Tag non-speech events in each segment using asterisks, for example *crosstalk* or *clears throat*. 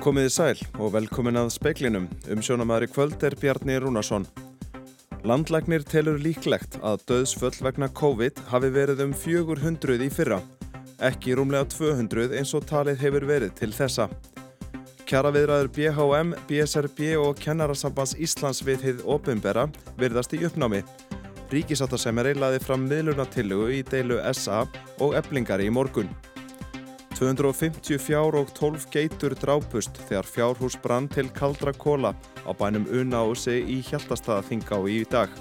Komiði sæl og velkomin að speiklinum. Um sjónamæðri kvöld er Bjarni Rúnarsson. Landlagnir telur líklegt að döðsföll vegna COVID hafi verið um 400 í fyrra. Ekki rúmlega 200 eins og talið hefur verið til þessa. Kjaraviðræður BHM, BSRB og Kennarasambans Íslands við hið opimbera virðast í uppnámi. Ríkisáttasemeri laði fram miðlunatillögu í deilu SA og eblingar í morgun. 250 fjár og 12 geitur drápust þegar fjárhús brann til kaldra kóla á bænum Unaósi í Hjaltastaðaþingá í dag.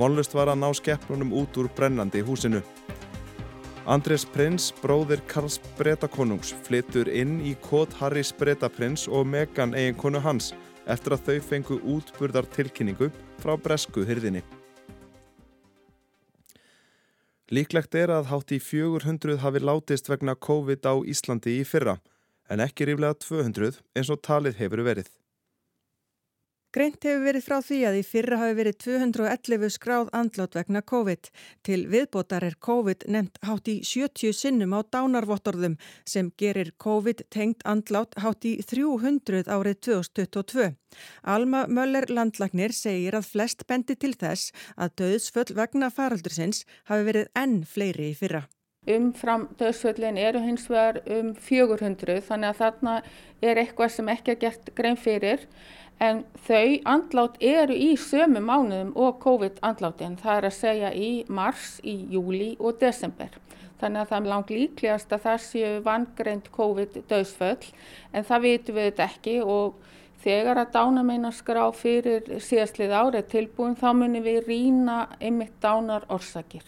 Mónlust var að ná skeppnunum út úr brennandi húsinu. Andrés Prins, bróðir Karls Bretakonungs, flyttur inn í kót Harrys Bretaprins og Megan eiginkonu hans eftir að þau fengu útburðar tilkynningu frá bresku hyrðinni. Líklegt er að hátt í 400 hafi látist vegna COVID á Íslandi í fyrra, en ekki ríflega 200 eins og talið hefur verið. Greint hefur verið frá því að í fyrra hafi verið 211 skráð andlát vegna COVID. Til viðbótar er COVID nefnt hátt í 70 sinnum á dánarvottorðum sem gerir COVID tengt andlát hátt í 300 árið 2022. Alma Möller landlagnir segir að flest bendi til þess að döðsföll vegna faraldursins hafi verið enn fleiri í fyrra. Umfram döðsföllin eru hins vegar um 400 þannig að þarna er eitthvað sem ekki er gert grein fyrir en þau andlát eru í sömu mánuðum og COVID-andlátin, það er að segja í mars, í júli og desember. Þannig að það er langt líklegast að það séu vangreint COVID-döðsföll en það vitum við þetta ekki og þegar að dánameinaskrá fyrir síðastlið árið tilbúin þá munum við rína einmitt dánar orsakir.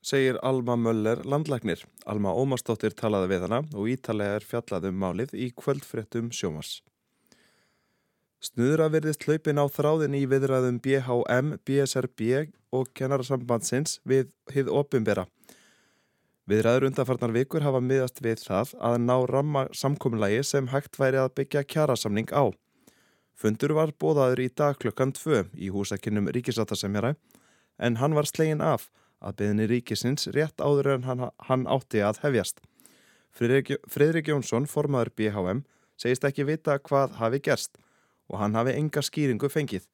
Segir Alma Möller landlagnir. Alma Ómarsdóttir talaði við hana og ítalega er fjallað um málið í kvöldfréttum sjómars. Snuðra verðist hlaupin á þráðin í viðræðum BHM, BSRB og kennarasambandsins við hið opimbera. Viðræður undanfarnar vikur hafa miðast við það að ná ramma samkominnlægi sem hægt væri að byggja kjarasamning á. Fundur var bóðaður í dag klukkan 2 í húsakinnum ríkisáttasemjara en hann var slegin af að beðinni ríkisins rétt áður en hann, hann átti að hefjast. Fridrik Jónsson, formaður BHM, segist ekki vita hvað hafi gerst og hann hafi enga skýringu fengið.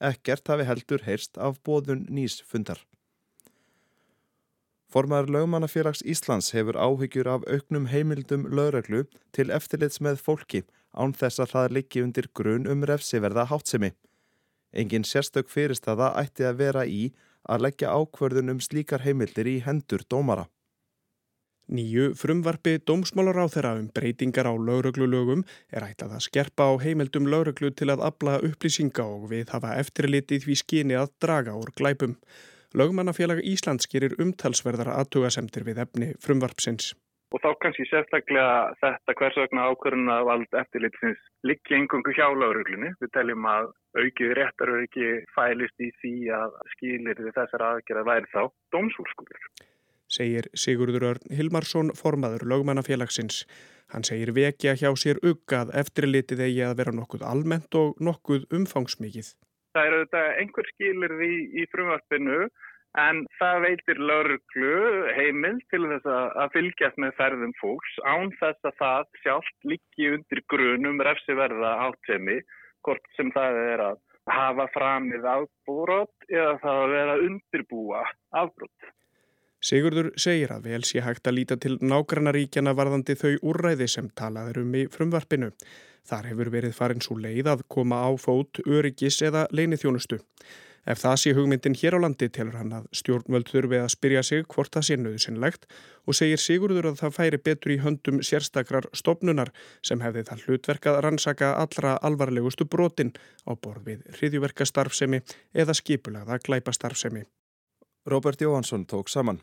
Ekkert hafi heldur heyrst af bóðun nýs fundar. Formaður lögmannafélags Íslands hefur áhyggjur af auknum heimildum lögreglu til eftirlits með fólki án þess að það liggi undir grun um refsiverða hátsemi. Engin sérstök fyrirstaða ætti að vera í að leggja ákverðun um slíkar heimildir í hendur dómara. Nýju frumvarfi dómsmálar á þeirra um breytingar á lauruglulögum er ætlað að skerpa á heimildum lauruglu til að abla upplýsinga og við hafa eftirlitið því skyni að draga úr glæpum. Lögmannafélag Íslands gerir umtalsverðara aðtugasemtir við efni frumvarpsins. Og þá kannski sérstaklega þetta hvers vegna ákvörðuna vald eftirlitsins liggi engungu hjá lauruglunni. Við teljum að aukið réttar eru ekki fælist í því að skilir þessar aðgerða væri þá dómsúlskuður segir Sigurður Örn Hilmarsson formaður lögmannafélagsins. Hann segir vekja hjá sér uggað eftirlitið eigi að vera nokkuð almennt og nokkuð umfangsmikið. Það eru þetta einhver skilir í, í frumvarpinu en það veitir lauruglu heimil til þess að fylgjast með ferðum fólks án þess að það sjálft líki undir grunum refsiverða átsemi hvort sem það er að hafa framið afbúrótt eða það að vera undirbúa afbúrótt. Sigurður segir að vel sé hægt að líta til nágrannaríkjana varðandi þau úrræði sem talaður um í frumvarpinu. Þar hefur verið farin svo leið að koma á fót öryggis eða leinithjónustu. Ef það sé hugmyndin hér á landi telur hann að stjórnvöld þurfi að spyrja sig hvort það sé nöðsynlegt og segir Sigurður að það færi betur í höndum sérstakrar stopnunar sem hefði það hlutverkað rannsaka allra alvarlegustu brotin á borð við hriðjuverkastarfsemi eða skipulagða glæpastarfsemi. Robert Jóhansson tók saman.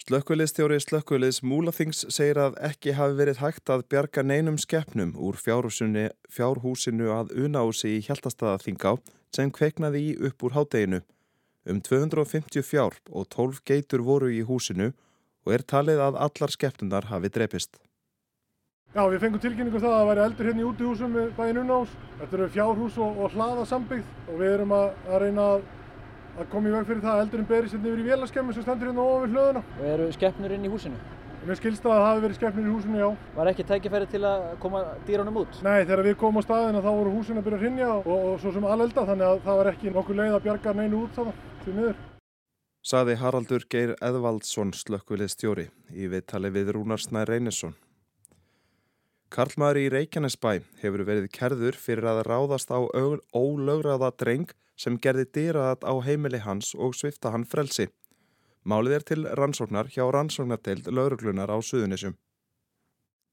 Slökkviliðstjóri Slökkviliðs Múlaþings segir að ekki hafi verið hægt að bjarga neinum skeppnum úr fjárhúsinu að unási í Hjaltastadaþingá sem kveiknaði í upp úr hádeginu. Um 250 fjár og 12 geitur voru í húsinu og er talið að allar skeppnunar hafi drepist. Já, við fengum tilkynningu um það að það væri eldur hérna í útihúsum við bæinn unás. Þetta eru fjárhús og, og hlaðasambygð og við erum að, að reyna að að koma í veg fyrir það að eldurinn berist hérna yfir í vélaskemmu sem stendur hérna ofan við hlöðuna. Og eru skeppnur inn í húsinu? Mér skilst það að það hafi verið skemmnir í húsinu, já. Var ekki tækifæri til að koma dýrunum út? Nei, þegar við komum á staðina þá voru húsinu að byrja að hrinja og, og svo sem alelda þannig að það var ekki nokkuð leið að bjarga neinu út þannig, því miður. Saði Haraldur Geir Eðvaldsson slökkvilið stjóri í viðtali við Rúnarsnæ Reynisson. Karlmaður í Reykjanesbæ hefur verið kerður fyrir að ráðast á ólögraða dreng sem gerði dýraðat á heimili hans og svifta hann frelsi. Málið er til rannsóknar hjá rannsóknarteild lauruglunar á Suðunisjum.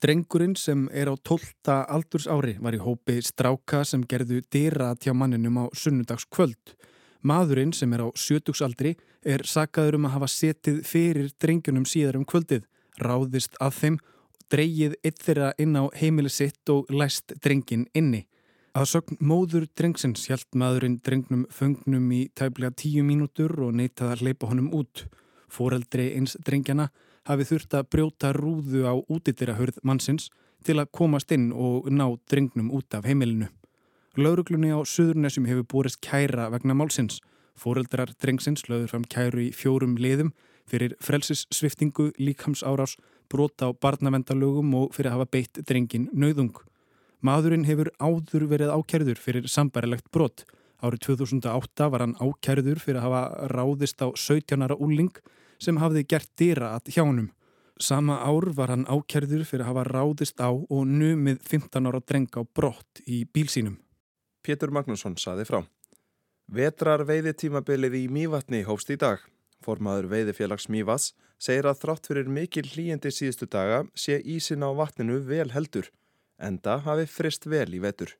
Drengurinn sem er á 12. aldurs ári var í hópi stráka sem gerðu dýra tjá manninum á sunnudagskvöld. Maðurinn sem er á sjötugsaldri er sakaður um að hafa setið fyrir drengjunum síðar um kvöldið, ráðist að þeim, dreigið eitt þeirra inn á heimili sitt og læst drengin inni. Að sögn móður drengsins hjælt maðurinn drengnum föngnum í tæplega tíu mínútur og neytaði að hleypa honum út. Fóreldri eins drengjana hafi þurft að brjóta rúðu á útidirahörð mannsins til að komast inn og ná drengnum út af heimilinu. Lauruglunni á Suðurnesum hefur borist kæra vegna málsins. Fóreldrar drengsins löður fram kæru í fjórum liðum fyrir frelsissviftingu, líkamsárás, brota á barnavendalögum og fyrir að hafa beitt drengin nauðung. Maðurinn hefur áður verið ákjærður fyrir sambarilegt brott. Árið 2008 var hann ákjærður fyrir að hafa ráðist á 17 ára úling sem hafði gert dýra að hjánum. Sama ár var hann ákjærður fyrir að hafa ráðist á og numið 15 ára dreng á brott í bílsínum. Pétur Magnússon saði frá. Vetrar veiði tímabilið í Mývatni hófst í dag. Formaður veiðifélags Mývats segir að þrátt fyrir mikil hlýjandi síðustu daga sé ísin á vatninu vel heldur enda hafi frist vel í vetur.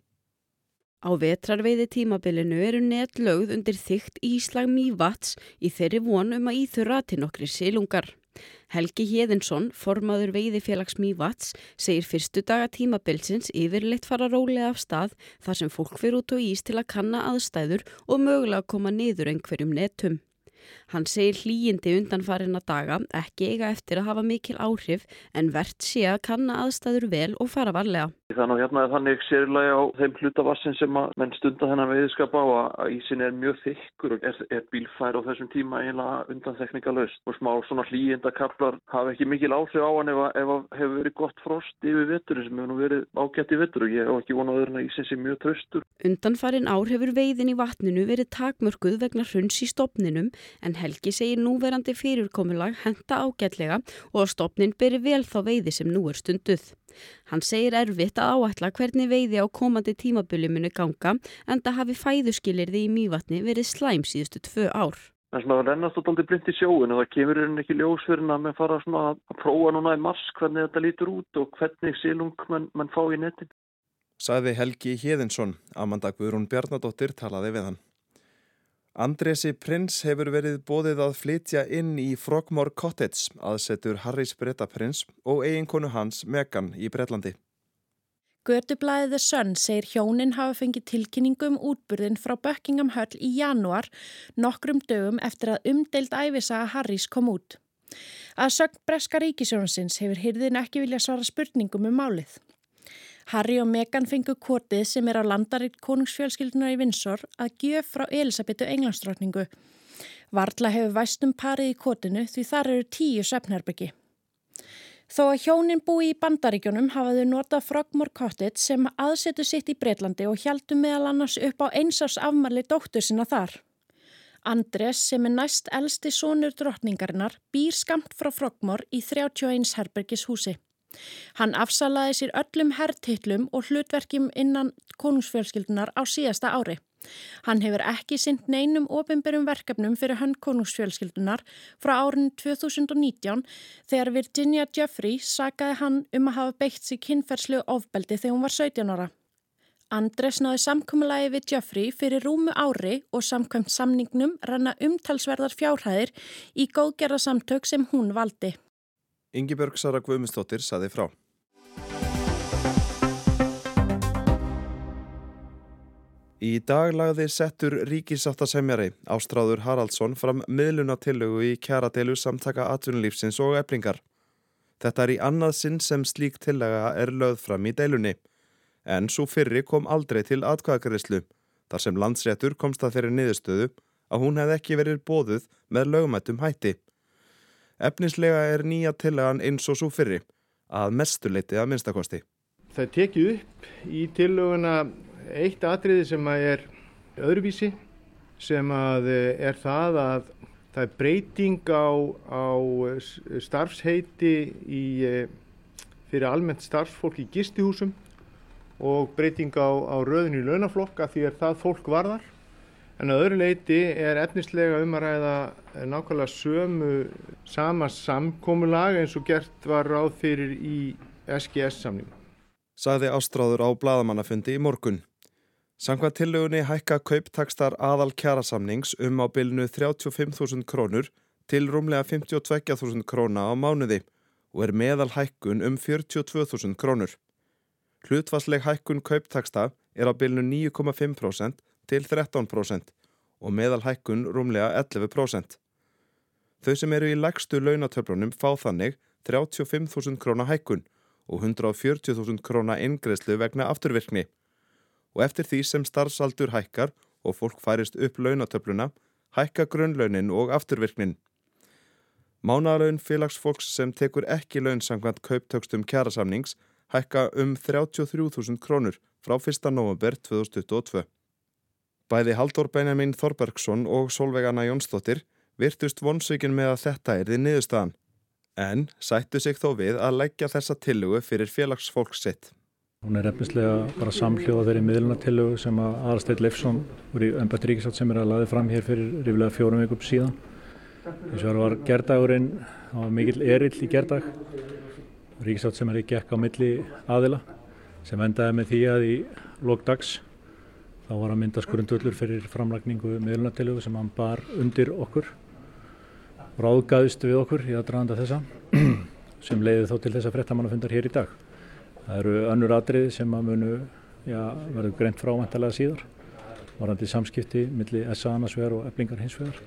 Á vetrarveiði tímabilinu eru netlögð undir þygt íslag mývats í þeirri von um að íþurra til nokkri silungar. Helgi Hjeðinsson, formaður veiðifélags mývats, segir fyrstu daga tímabilsins yfirleitt fara rólega af stað þar sem fólk fyrir út á ís til að kanna aðstæður og mögulega koma niður einhverjum netum. Hann segir hlýjindi undanfarin að daga ekki eiga eftir að hafa mikil áhrif en verðt sé að kanna aðstæður vel og fara varlega. Þannig að hérna er þannig sérlega á þeim hlutavassin sem að menn stunda þennan veiðskap á að ísin er mjög þykkur og er, er bílfær á þessum tíma eiginlega undanþekningalöst og smá svona hlýjindakablar hafa ekki mikil áhrif á hann ef, ef hefur verið gott frost yfir vettur sem hefur nú verið ágætt í vettur og ég hef ekki vonað öðrun að ísin sé mjög tröstur. Undanfarin ár hefur veiðin í vatninu verið takmörkuð vegna hruns í stopninum en Helgi segir núverandi fyrirkomulag henda ágætlega og að stopnin beri vel þá veiði sem nú er stunduð. Hann segir erfitt að áætla hvernig veiði á komandi tímabölu muni ganga en það hafi fæðuskilirði í mývatni verið slæm síðustu tvö ár. En svona það rennast alltaf blind í sjóin og það kemur hérna ekki ljósverðin að mann fara svona að prófa núna í mars hvernig þetta lítur út og hvernig sílung mann, mann fá í netin. Saði Helgi Hjeðinsson, Amanda Guðrún Bjarnadóttir talaði við hann. Andresi Prins hefur verið bóðið að flytja inn í Frogmore Cottage aðsetur Harrys Bretaprins og eiginkonu hans Megan í Bretlandi. Götublaðið The Sun segir hjónin hafa fengið tilkynningu um útburðin frá Buckingham Hall í janúar nokkrum dögum eftir að umdeild æfisaga Harrys kom út. Að sögn Breska Ríkisjónsins hefur hyrðin ekki vilja svara spurningum um málið. Harry og Meghan fengu kortið sem er á landaritt konungsfjölskyldunar í Vinsor að gjöf frá Elisabetu englandsdrottningu. Varla hefur væstum parið í kortinu því þar eru tíu söpnherbyggi. Þó að hjónin búi í bandaríkjónum hafaðu notað Frogmore Cottage sem aðsetu sitt í Breitlandi og hjæltu meðal annars upp á einsás afmarli dóttur sinna þar. Andres sem er næst elsti sónur drottningarinnar býr skamt frá Frogmore í 31 herbergis húsi. Hann afsalaði sér öllum herrtittlum og hlutverkjum innan konungsfjölskyldunar á síðasta ári. Hann hefur ekki synd neinum ofinberum verkefnum fyrir hann konungsfjölskyldunar frá árinu 2019 þegar Virginia Jeffrey sagaði hann um að hafa beitt sig kynferðslu ofbeldi þegar hún var 17 ára. Andres náði samkvæmulagi við Jeffrey fyrir rúmu ári og samkvæmt samningnum ranna umtalsverðar fjárhæðir í góðgerðarsamtök sem hún valdi. Yngibjörg Sara Guðmundsdóttir saði frá. Í dag lagði settur ríkisáttasemjari Ástráður Haraldsson fram miðlunatillögu í kjaradeilu samtaka atvinnulífsins og eflingar. Þetta er í annað sinn sem slík tillega er lögð fram í deilunni. En svo fyrri kom aldrei til atkvæðakarislu, þar sem landsréttur komst að þeirri niðurstöðu að hún hefði ekki verið bóðuð með lögumættum hætti. Efnislega er nýja tillagan eins og svo fyrri, að mestuleiti að minnstakosti. Það tekið upp í tillöguna eitt atriði sem er öðruvísi sem að er það að það er breyting á, á starfsheiti í, fyrir almennt starfsfólk í gistihúsum og breyting á, á röðinu í launaflokka því er það fólk varðar. En að öðru leiti er efnislega um að ræða nákvæmlega sömu sama samkómulag eins og gert var ráð fyrir í SGS-samningu. Sagði Ástráður á bladamannafundi í morgun. Sankvað tillögunni hækka kauptakstar aðal kjærasamnings um á bylnu 35.000 krónur til rúmlega 52.000 króna á mánuði og er meðal hækkun um 42.000 krónur. Hlutvarsleg hækkun kauptaksta er á bylnu 9,5% til 13% og meðal hækkun rúmlega 11%. Þau sem eru í lægstu launatöflunum fá þannig 35.000 króna hækkun og 140.000 króna ingreðslu vegna afturvirkni. Og eftir því sem starfsaldur hækkar og fólk færist upp launatöfluna, hækka grunnlaunin og afturvirknin. Mánalaun félagsfólks sem tekur ekki launsangvænt kauptökstum kjærasamnings hækka um 33.000 krónur frá 1. november 2022. Bæði Haldur Benjamin Þorbergsson og Solveigana Jónsdóttir virtust vonsökin með að þetta er því niðurstaðan, en sættu sig þó við að leggja þessa tillugu fyrir félagsfólks sitt. Hún er efnislega bara samhljóða þeirri miðlunatillugu sem að Aðarsteit Leifsson voru í Ömbætt Ríkisátt sem er að laði fram hér fyrir rífilega fjórum vikum síðan. Þess vegar var gerdagurinn, það var mikill erill í gerdag, Ríkisátt sem er ekki ekka á milli aðila sem endaði með því að í lókdags Þá var að myndast grundullur fyrir framlagningu meðlunartilögu sem hann bar undir okkur. Ráðgæðist við okkur í aðdraðanda þessa *clears throat* sem leiði þá til þessa frettamannafundar hér í dag. Það eru önnur atriði sem að munu já, verður greint frávæntalega síðar. Varandi samskipti millir SA annarsvegar og eblingar hinsvegar.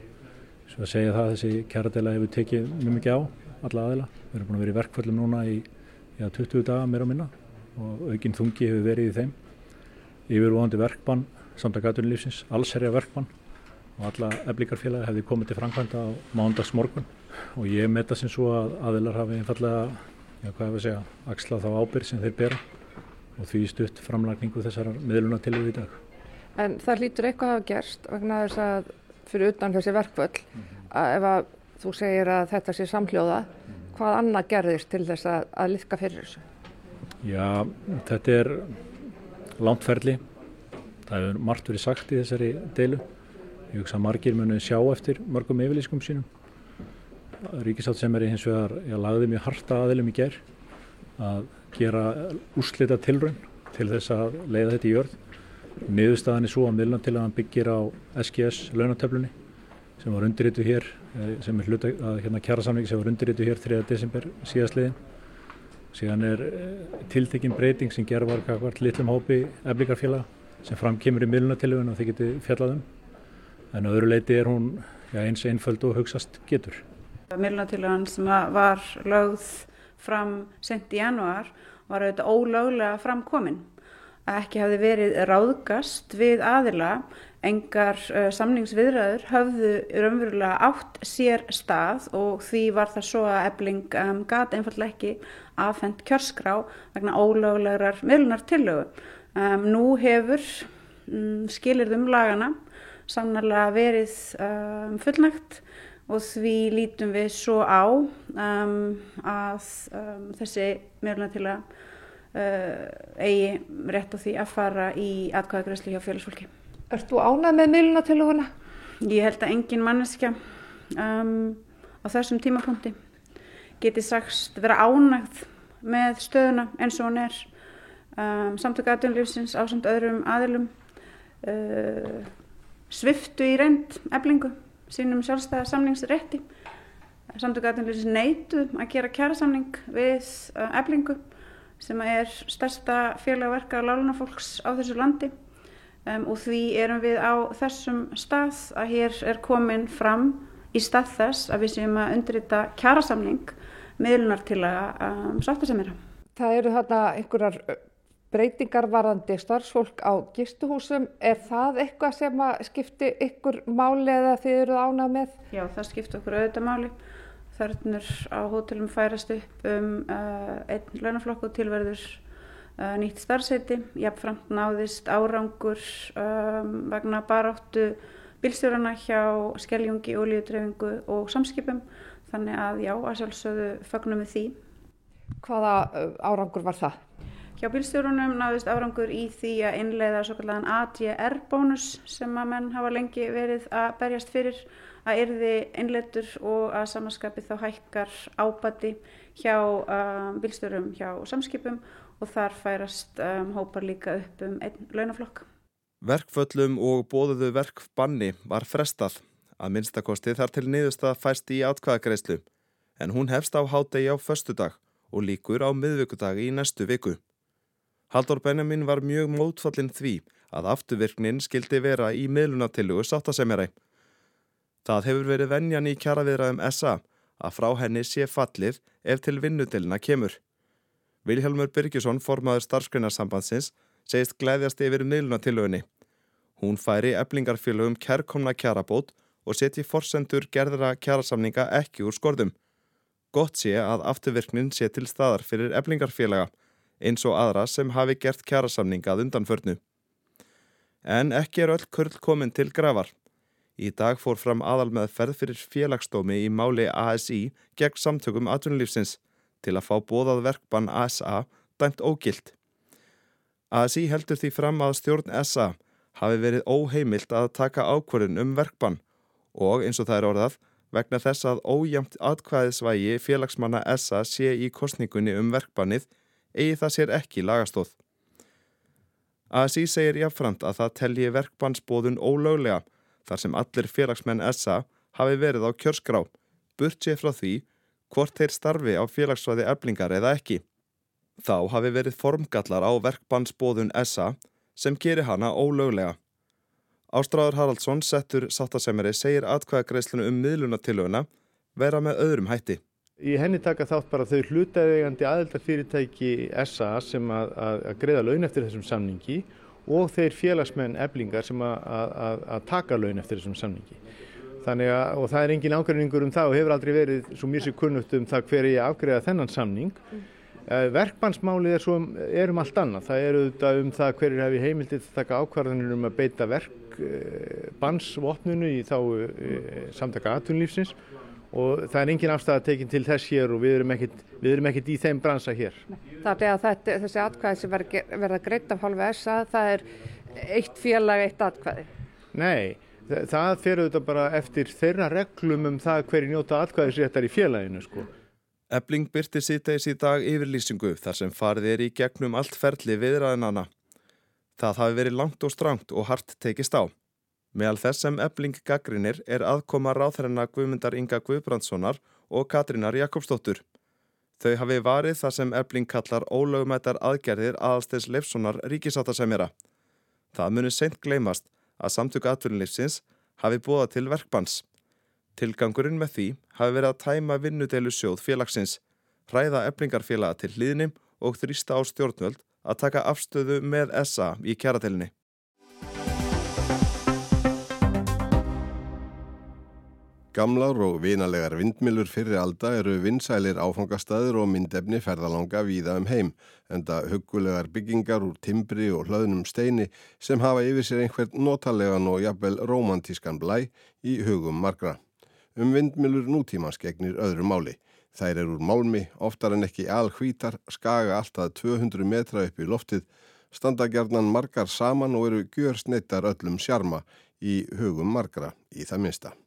Svo að segja það að þessi kæradela hefur tekið mjög mikið á alla aðila. Við erum búin að vera í verkföllum núna í já, 20 daga meira og minna og aukinn þungi hefur verið í þeim yfirvóðandi verkbann samtakatunlífsins, allserja verkbann og alla eflíkarfélagi hefði komið til framkvæmda á mándags morgun og ég metta sem svo að aðilar hafi einfallega, já hvað hefur að segja, axlað þá ábyrg sem þeir bera og því stutt framlagningu þessar miðluna til í dag. En það hlýtur eitthvað að hafa gerst vegna þess að fyrir utan þessi verkvöld að ef að þú segir að þetta sé samhljóða, hvað annað gerðist til þess að, að liðka fyrir þessu? Já, þetta er langtferðli. Það hefur margt verið sagt í þessari deilu. Ég hugsa að margir munu sjá eftir mörgum yfirlýskum sínum. Ríkisátt sem er hins vegar, ég lagði mjög harta aðilum í gerð að gera úrslita tilraun til þess að leiða þetta í jörð. Niðurstaðan er svo að miðlunatillagan byggir á SGS launatöflunni sem var undirritu hér, eh, sem er hluta hérna kjærasamling sem var undirritu hér 3. desember síðastliðin Síðan er eh, tiltekinn breyting sem gerð var kakvart litlum hópi eflikarfélag sem framkymur í miðlunatilögun og þið getið fjallað um. En öðru leiti er hún ja, eins einföld og hugsast getur. Miðlunatilögun sem var lögð fram sent í januar var auðvitað ólöglega framkomin. Ekki hafði verið ráðgast við aðila engar uh, samningsviðræður höfðu raunverulega átt sér stað og því var það svo að ebling um, gata einfallega ekki afhengt kjörskrá vegna ólöglegar miðlunar tillögu. Um, nú hefur um, skilirðum lagana sannarlega verið fullnægt og því lítum við svo á að þessi miðlunar tillögu eigi rétt á því að fara í atkvæðagreyslu hjá félagsfólki. Erst þú ánað með miðlunatiluguna? Ég held að engin manneskja um, á þessum tímapunkti geti sagst vera ánægð með stöðuna eins og hún er. Um, Samtöku aðdunlífsins á samt öðrum aðilum uh, sviftu í reynd eblingu sínum sjálfstæða samningsrétti. Samtöku aðdunlífsins neitu að gera kjærasamning við uh, eblingu sem er stærsta félagverka lálunafólks á þessu landi. Um, og því erum við á þessum stað að hér er komin fram í stað þess að við séum að undrita kjærasamning miðlunar til að um, sátta sem er. Það eru þarna einhverjar breytingar varðandi starfsfólk á gistuhúsum. Er það eitthvað sem skipti ykkur máli eða þið eruð ánað með? Já, það skipti okkur auðvitað máli. Þörnur á hótelum færast upp um uh, einn launaflokk og tilverður uh, nýtt starfseti. Jafnframt náðist árangur um, vegna baráttu bílstjórana hjá skelljungi, olíudreyfingu og samskipum. Þannig að já, að sjálfsögðu fögnum við því. Hvaða árangur var það? Hjá bílstjórunum náðist árangur í því að innleiða svo kallan ADR-bónus sem að menn hafa lengi verið að berjast fyrir að yrði innleitur og að samanskapi þá hækkar ábati hjá um, bílstjórum hjá samskipum og þar færast um, hópar líka upp um einn launaflokk. Verkföllum og bóðuðu verkbanni var frestað að minnstakosti þar til niðurstað fæst í átkvæðagreislu en hún hefst á hádegi á förstu dag og líkur á miðvíkudagi í næstu viku. Haldur Benjamin var mjög mótfallin því að afturvirknin skildi vera í miðlunatillugu sáttasemjari. Það hefur verið venjan í kjaraviðraðum SA að frá henni sé fallið ef til vinnutilina kemur. Vilhelmur Byrkjusson, formaður starfsgreinarsambandsins, segist glæðjast yfir miðlunatillugunni. Hún færi eblingarfélögum kærkomna kjarabót og setji forsendur gerðra kjarasamninga ekki úr skorðum. Gott sé að afturvirknin sé til staðar fyrir eblingarfélaga eins og aðra sem hafi gert kjarasamningað undanförnu. En ekki er öll kurl komin til gravar. Í dag fór fram aðal með ferð fyrir félagsdómi í máli ASI gegn samtökum atvinnulífsins til að fá bóðað verkbann ASA dæmt ógilt. ASI heldur því fram að stjórn SA hafi verið óheimilt að taka ákvörðun um verkbann og eins og það er orðað vegna þess að ójæmt atkvæðisvægi félagsmanna SA sé í kostningunni um verkbannið eigi það sér ekki lagastóð. ASI segir jáfnframt að það telji verkbannsbóðun ólöglega þar sem allir félagsmenn SA hafi verið á kjörskrá, burt sér frá því hvort þeir starfi á félagsvæði eblingar eða ekki. Þá hafi verið formgallar á verkbannsbóðun SA sem gerir hana ólöglega. Ástráður Haraldsson, settur sáttasemeri, segir atkvæðagreislinu um miðlunatilöguna vera með öðrum hætti. Í henni taka þátt bara þau hlutaðegandi aðeldarfyrirtæki SA sem að, að, að greiða laun eftir þessum samningi og þeir félagsmenn eblingar sem að, taka laun eftir þessum samningi. Þannig að, og það er engin ágreiningur um það og hefur aldrei verið svo mjög sér kunnugt um það hver ég afgreiða þennan samning. Mm. Verkbannsmálið er, um, er um allt annað. Það er auðvitað um það hverjir hefur heimildið að taka ákvarðanir um að beita verkbannsvotnunu í þá samtaka atvinnlífsins og það er engin afstæða tekinn til þess hér og við erum ekkit, við erum ekkit í þeim bransa hér. Það er að þetta, þessi atkvæði sem verða greitt af halva SA, það er eitt félag, eitt atkvæði? Nei, það fer auðvitað bara eftir þeirra reglum um það hverju njóta atkvæðisréttar í félaginu sko. Ebling byrti sýteis í dag yfirlýsingu þar sem farið er í gegnum allt ferli viðræðinana. Það hafi verið langt og strangt og hart tekist á. Meðal þess sem ebling gaggrinir er aðkoma ráþærinna Guðmundar Inga Guðbrandssonar og Katrínar Jakobsdóttur. Þau hafi varið það sem ebling kallar ólögumættar aðgerðir aðalstegs Leifssonar ríkisáttasemjara. Það muni seint gleymast að samtöku atvinnulífsins hafi búið til verkbans. Tilgangurinn með því hafi verið að tæma vinnudelu sjóð félagsins, hræða eblingarfélaga til hlýðnim og þrýsta á stjórnvöld að taka afstöðu með SA í kjaratelinni. Gamlar og vinalegar vindmilur fyrir alda eru vinsælir áfangastæður og myndefni ferðalanga víða um heim, enda huggulegar byggingar úr timbri og hlaðnum steini sem hafa yfir sér einhvern notalegan og jafnvel romantískan blæ í hugum margra. Um vindmilur nútíma skegnir öðru máli. Þær eru úr málmi, oftar en ekki alhvítar, skaga alltaf 200 metra upp í loftið, standa gerðnan margar saman og eru gjör snittar öllum sjarma í hugum margra í það minsta.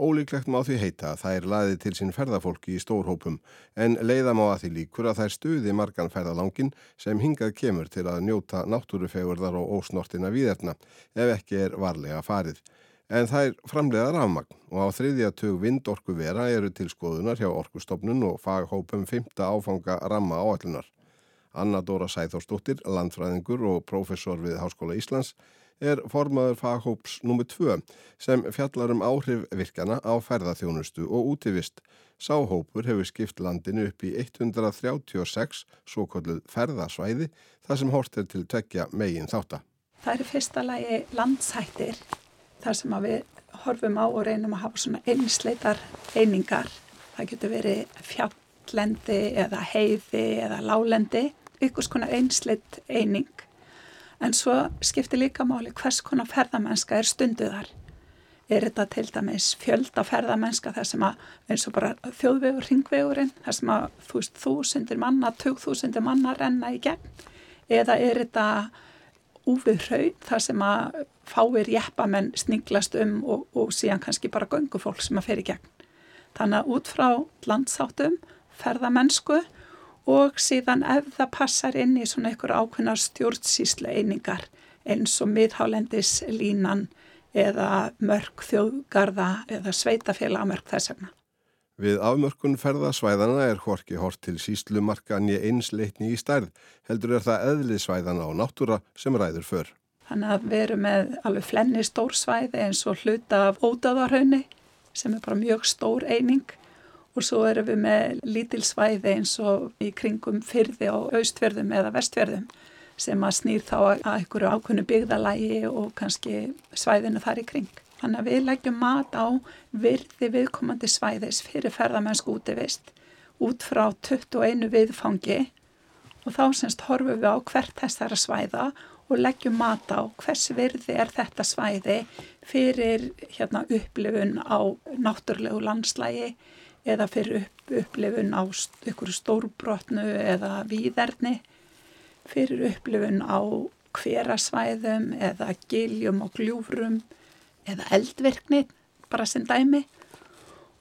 Ólíklegt má því heita að það er laðið til sín ferðafólki í stórhópum en leiða má að því líkur að þær stuði margan ferðalangin sem hingað kemur til að njóta náttúrufegurðar og ósnortina víðerna ef ekki er varlega farið. En það er framleiðar afmagn og á þriðja tug vindorku vera eru til skoðunar hjá orkustofnun og faghópum 5. áfanga ramma áallunar. Anna Dóra Sæþórsdóttir, landfræðingur og professor við Háskóla Íslands er formaður faghóps nr. 2 sem fjallar um áhrif virkjana á ferðarþjónustu og útivist. Sáhópur hefur skipt landinu upp í 136 svo kolluð ferðarsvæði þar sem hort er til tvekja megin þáttar. Það eru fyrsta lagi landshættir þar sem við horfum á og reynum að hafa svona einsleitar einingar. Það getur verið fjalllendi eða heiði eða lálendi ykkur skona einsleitt eining en svo skiptir líka máli hvers konar ferðamennska er stunduðar. Er þetta til dæmis fjölda ferðamennska þar sem að eins og bara þjóðvegur, ringvegurinn, þar sem að þú veist þúsundir manna, tögþúsundir manna renna í gegn eða er þetta úfið raun þar sem að fáir jeppamenn sninglast um og, og síðan kannski bara göngufólk sem að fer í gegn. Þannig að út frá landsáttum, ferðamennsku og síðan ef það passar inn í svona einhver ákveðnar stjórnsýslu einingar eins og miðhálendis línan eða mörg þjóðgarða eða sveitafélag mörg þess vegna. Við afmörkun ferðasvæðana er horki hort til síslumarkani einsleitni í stærð, heldur er það eðlisvæðana á náttúra sem ræður för. Þannig að við erum með alveg flenni stórsvæði eins og hluta af ódaðarhaunni sem er bara mjög stór eining og svo erum við með lítil svæði eins og í kringum fyrði á austverðum eða vestverðum sem að snýr þá að einhverju ákveðnu byggðalægi og kannski svæðinu þar í kring. Þannig að við leggjum mat á virði viðkomandi svæðis fyrir ferðamennsku útivist út frá 21 viðfangi og þá semst horfum við á hvert þessara svæða og leggjum mat á hvers virði er þetta svæði fyrir hérna, upplifun á náttúrulegu landslægi eða fyrir upp, upplifun á ykkur stórbrotnu eða víðerni, fyrir upplifun á hverasvæðum eða giljum og gljúfrum eða eldvirkni, bara sem dæmi.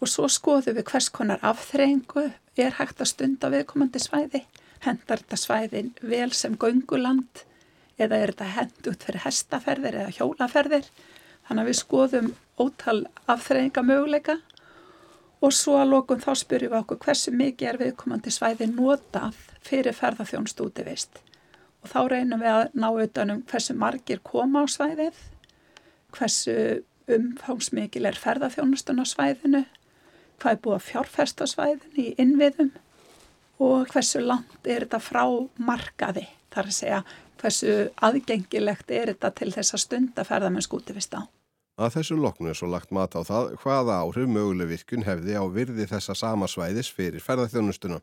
Og svo skoðum við hvers konar afþreyingu er hægt að stunda viðkomandi svæði. Hendar þetta svæðin vel sem gönguland eða er þetta hendut fyrir hestaferðir eða hjólaferðir. Þannig að við skoðum ótal afþreyinga möguleika og svo að lókun þá spyrjum við okkur hversu mikið er viðkomandi svæði notað fyrir ferðarþjónst út í vist og þá reynum við að ná utanum hversu margir koma á svæðið, hversu umfangsmikil er ferðarþjónustun á svæðinu, hvað er búið að fjárfesta svæðinu í innviðum og hversu langt er þetta frá markaði, þar að segja hversu aðgengilegt er þetta til þess að stunda ferðarmennsku út í vist á. Að þessu loknu er svo lagt mat á það hvaða áhrif möguleg virkun hefði á virði þessa sama svæðis fyrir ferðarþjónustuna.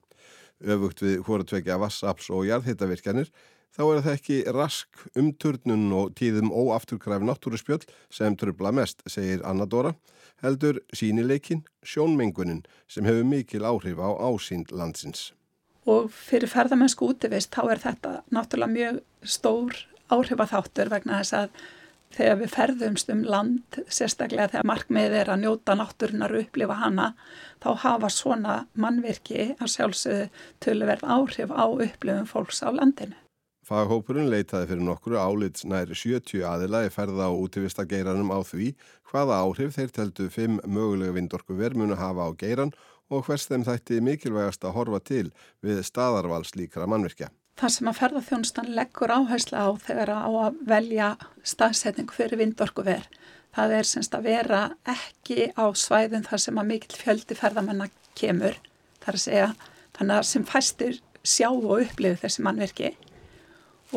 Öfugt við hvortvekja vassafls og jarðhittavirkjanir þá er það ekki rask umturnun og tíðum óafturkræf náttúruspjöld sem tröfla mest, segir Anna Dóra, heldur sínileikin sjónmengunin sem hefur mikil áhrif á ásýnd landsins. Og fyrir ferðarmennsku útivist þá er þetta náttúrulega mjög stór áhrifatháttur vegna þess að þegar við ferðumst um land, sérstaklega þegar markmið er að njóta náttúrunar og upplifa hana, þá hafa svona mannvirki að sjálfsögðu töluverð áhrif á upplifum fólks á landinu. Faghópurinn leitaði fyrir nokkru álits næri 70 aðila í ferða á útivista geiranum á því hvaða áhrif þeir teltu fimm mögulega vindorku vermunu hafa á geiran og hvers þeim þætti mikilvægast að horfa til við staðarvals líkra mannvirkja það sem að ferðarþjónustan leggur áherslu á þegar á að velja staðsetning fyrir vindorkuver. Það er semst að vera ekki á svæðin þar sem að mikill fjöldi ferðarmenna kemur. Það er að segja þannig að sem fæstir sjá og upplifu þessi mannverki.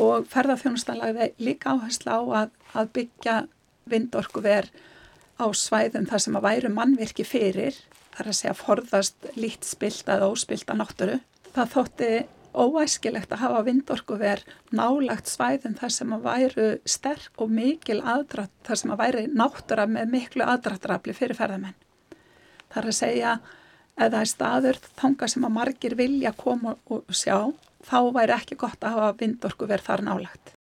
Og ferðarþjónustan lagði líka áherslu á að, að byggja vindorkuver á svæðum þar sem að væru mannverki fyrir. Það er að segja forðast lít spilt að óspilt að nátturu. Það þótti óæskilegt að hafa vindorkuver nálagt svæðum þar sem að væru sterk og mikil aðdratt, þar sem að væri náttúra með miklu aðdrattrafli fyrir ferðamenn. Það er að segja, eða er staður þanga sem að margir vilja koma og sjá, þá væri ekki gott að hafa vindorkuver þar nálagt.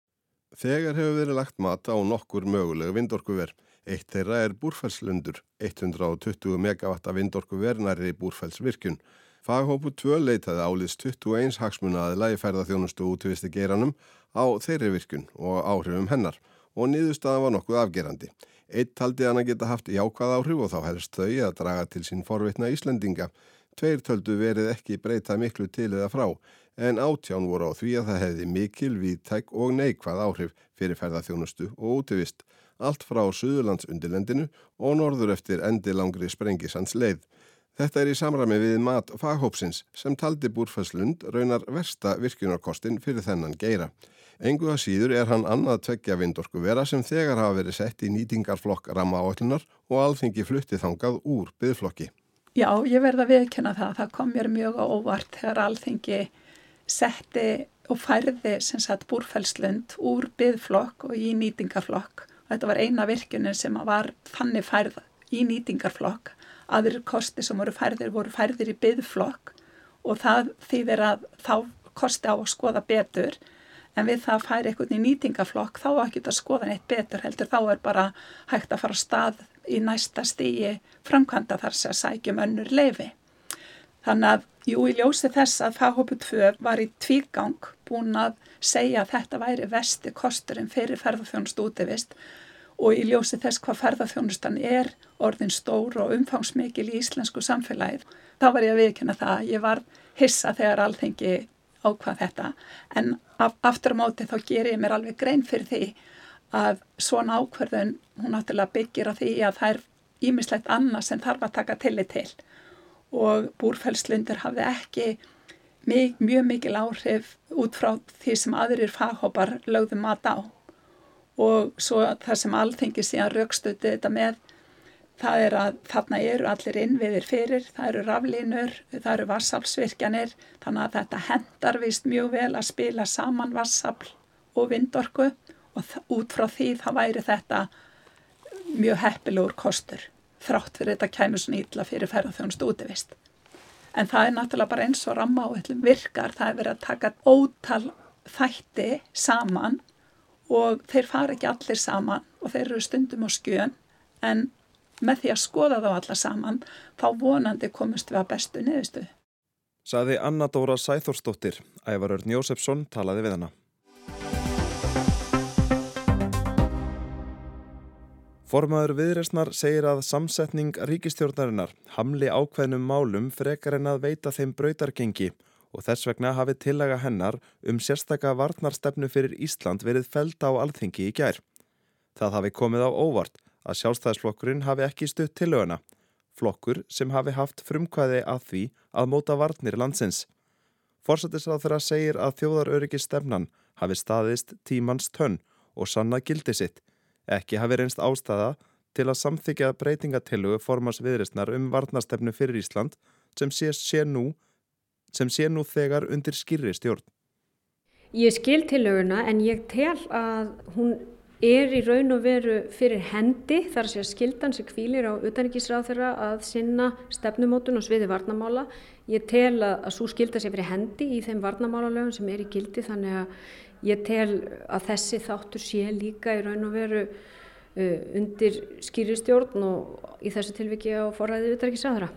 Þegar hefur verið lagt mata á nokkur mögulega vindorkuver. Eitt þeirra er búrfælslundur, 120 megawatta vindorkuver næri búrfælsvirkjun. Faghópu 2 leitaði áliðs 21 hagsmunaðila í ferðarþjónustu útvisti geiranum á þeirri virkun og áhrifum hennar og niðurstaðan var nokkuð afgerandi. Eitt taldi hann að geta haft jákvæð áhrif og þá helst þau að draga til sín forvitna Íslendinga. Tveir töldu verið ekki breyta miklu til eða frá en átján voru á því að það hefði mikil, viðtæk og neikvað áhrif fyrir ferðarþjónustu og útivist. Allt frá Suðurlands undirlendinu og norður eftir endilangri sprengisands leið. Þetta er í samræmi við mat faghópsins sem taldi búrfæslund raunar versta virkunarkostin fyrir þennan geira. Engu að síður er hann annað tveggja vindorku vera sem þegar hafa verið sett í nýtingarflokk ramma áallunar og alþingi fluttið þangað úr byggflokki. Já, ég verða viðkjöna það. Það kom mér mjög á óvart þegar alþingi setti og færði sem sagt búrfælslund úr byggflokk og í nýtingarflokk. Þetta var eina virkunin sem var þannig færð í nýtingarflokk. Aðrir kosti sem voru færðir voru færðir í byggflokk og það þýðir að þá kosti á að skoða betur en við það færi einhvern í nýtingaflokk þá ekki að skoða neitt betur heldur þá er bara hægt að fara stað í næsta stíi framkvæmda þar sem sækjum önnur leifi. Þannig að jú í ljósi þess að faghópu 2 var í tvígang búin að segja að þetta væri vesti kosturinn fyrir ferðarþjónust útivist og í ljósi þess hvað ferðarþjónustan er orðin stór og umfangsmikil í íslensku samfélagið. Þá var ég að viðkynna það að ég var hissa þegar alþengi ákvað þetta en aftur á móti þá ger ég mér alveg grein fyrir því að svona ákverðun hún náttúrulega byggir á því að það er ímislegt annað sem þarf að taka tillit til og búrfælslundur hafði ekki mjög, mjög mikil áhrif út frá því sem aðrir faghópar lögðum mat á og svo það sem alþengi síðan raukstötu þetta með það er að þarna eru allir innviðir fyrir, það eru raflínur, það eru vassaflsvirkjanir þannig að þetta hendar vist mjög vel að spila saman vassafl og vindorku og út frá því það væri þetta mjög heppilegur kostur þrátt fyrir þetta kæmur svona ítla fyrir ferðarþjónust útivist. En það er náttúrulega bara eins og ramma og virkar, það er verið að taka ótal þætti saman og þeir fara ekki allir saman og þeir eru stundum á skjön en með því að skoða þá alla saman þá vonandi komist við að bestu niðurstu. Saði Anna Dóra Sæþórsdóttir, Ævarörn Jósefsson talaði við hana. Formaður viðresnar segir að samsetning ríkistjórnarinnar hamli ákveðnum málum frekar en að veita þeim brautargengi og þess vegna hafi tillaga hennar um sérstaka varnarstefnu fyrir Ísland verið feld á alþingi í gær. Það hafi komið á óvart að sjálfstæðisflokkurinn hafi ekki stutt tillöguna, flokkur sem hafi haft frumkvæði að því að móta varnir landsins. Forsættisrað þeirra segir að þjóðaröryggi stefnan hafi staðist tímans tönn og sanna gildi sitt ekki hafi reynst ástæða til að samþykja breytingatillugu formans viðristnar um varnastefnu fyrir Ísland sem sé, sé, nú, sem sé nú þegar undir skýrri stjórn. Ég skil tillöguna en ég tel að hún er í raun og veru fyrir hendi þar að segja skildan sem kvílir á utanrikisráð þeirra að sinna stefnumótun og sviði varnamála. Ég tel að, að svo skilda sé fyrir hendi í þeim varnamálalögum sem er í gildi þannig að Ég tel að þessi þáttur sé líka í raun og veru uh, undir skýristjórn og í þessu tilviki á forræði viðrækisráðara.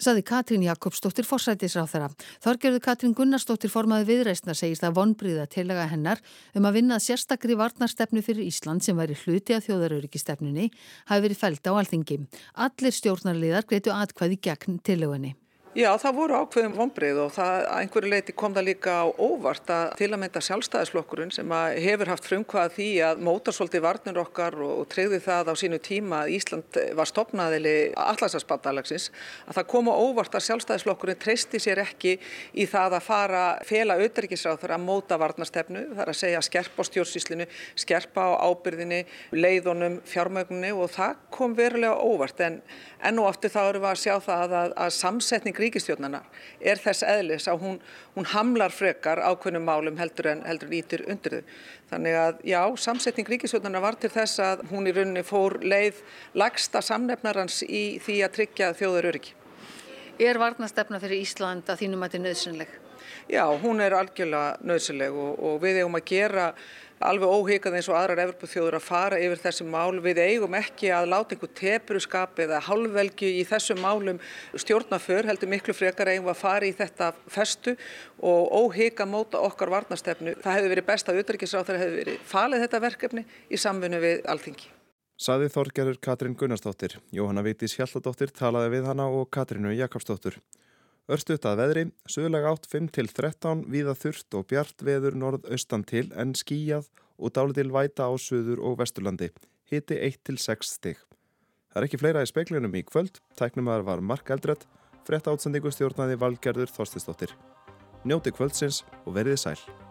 Saði Katrín Jakobsdóttir forsætisráþara. Þorgerðu Katrín Gunnarsdóttir formaði viðreistna segist að vonbríða tillaga hennar um að vinna sérstakri varnarstefnu fyrir Ísland sem væri hluti að þjóðaröryggistefnunni hafi verið fælt á alþingi. Allir stjórnarliðar greitu atkvæði gegn tillögunni. Já, það voru ákveðum vonbreið og það einhverju leiti kom það líka á óvart að til að mynda sjálfstæðisflokkurinn sem hefur haft frumkvað því að móta svolítið varnir okkar og treyði það á sínu tíma að Ísland var stopnaðili allarsasbandalagsins að það kom á óvart að sjálfstæðisflokkurinn treysti sér ekki í það að fara fela auðverkisráð fyrir að móta varnarstefnu, það er að segja skerpa á stjórnsíslinu, skerpa á ábyrðinni, leiðunum, fjármögnunni og það kom verulega óvart. En enn og aftur þá eru við að sjá það að, að samsetning ríkistjórnana er þess eðlis að hún, hún hamlar frekar ákveðnum málum heldur en, heldur ítir undir þau. Þannig að já, samsetning ríkistjórnana var til þess að hún í rauninni fór leið lagsta samnefnarans í því að tryggja þjóður öryggi. Er varnastefna fyrir Ísland að þínum að þetta er nöðsynleg? Já, hún er algjörlega nöðsynleg og, og við eigum að gera alveg óhyggjað eins og aðrar Evropaþjóður að fara yfir þessi mál. Við eigum ekki að láta einhver tepruskap eða hálfvelgi í þessum málum stjórnaför, heldur miklu frekar eigum að fara í þetta festu og óhygga móta okkar varnastefnu. Það hefur verið best að utryggisráð þegar hefur verið falið þetta verkefni í samfunnu við alþingi. Saði Þorgerur Katrín Gunnarsdóttir. Jóhanna Vítis Hjalladóttir talaði við hana og Katrínu Jakobsdóttur. Örstuðt að veðri, sögulega átt 5-13, víða þurft og bjart veður norðaustan til en skíjað og dálitil væta á söður og vesturlandi. Hiti 1-6 stig. Það er ekki fleira í speiklinum í kvöld. Tæknumar var Mark Eldredd, frett átsendingu stjórnaði Valgerður Þorstistóttir. Njóti kvöldsins og verið sæl.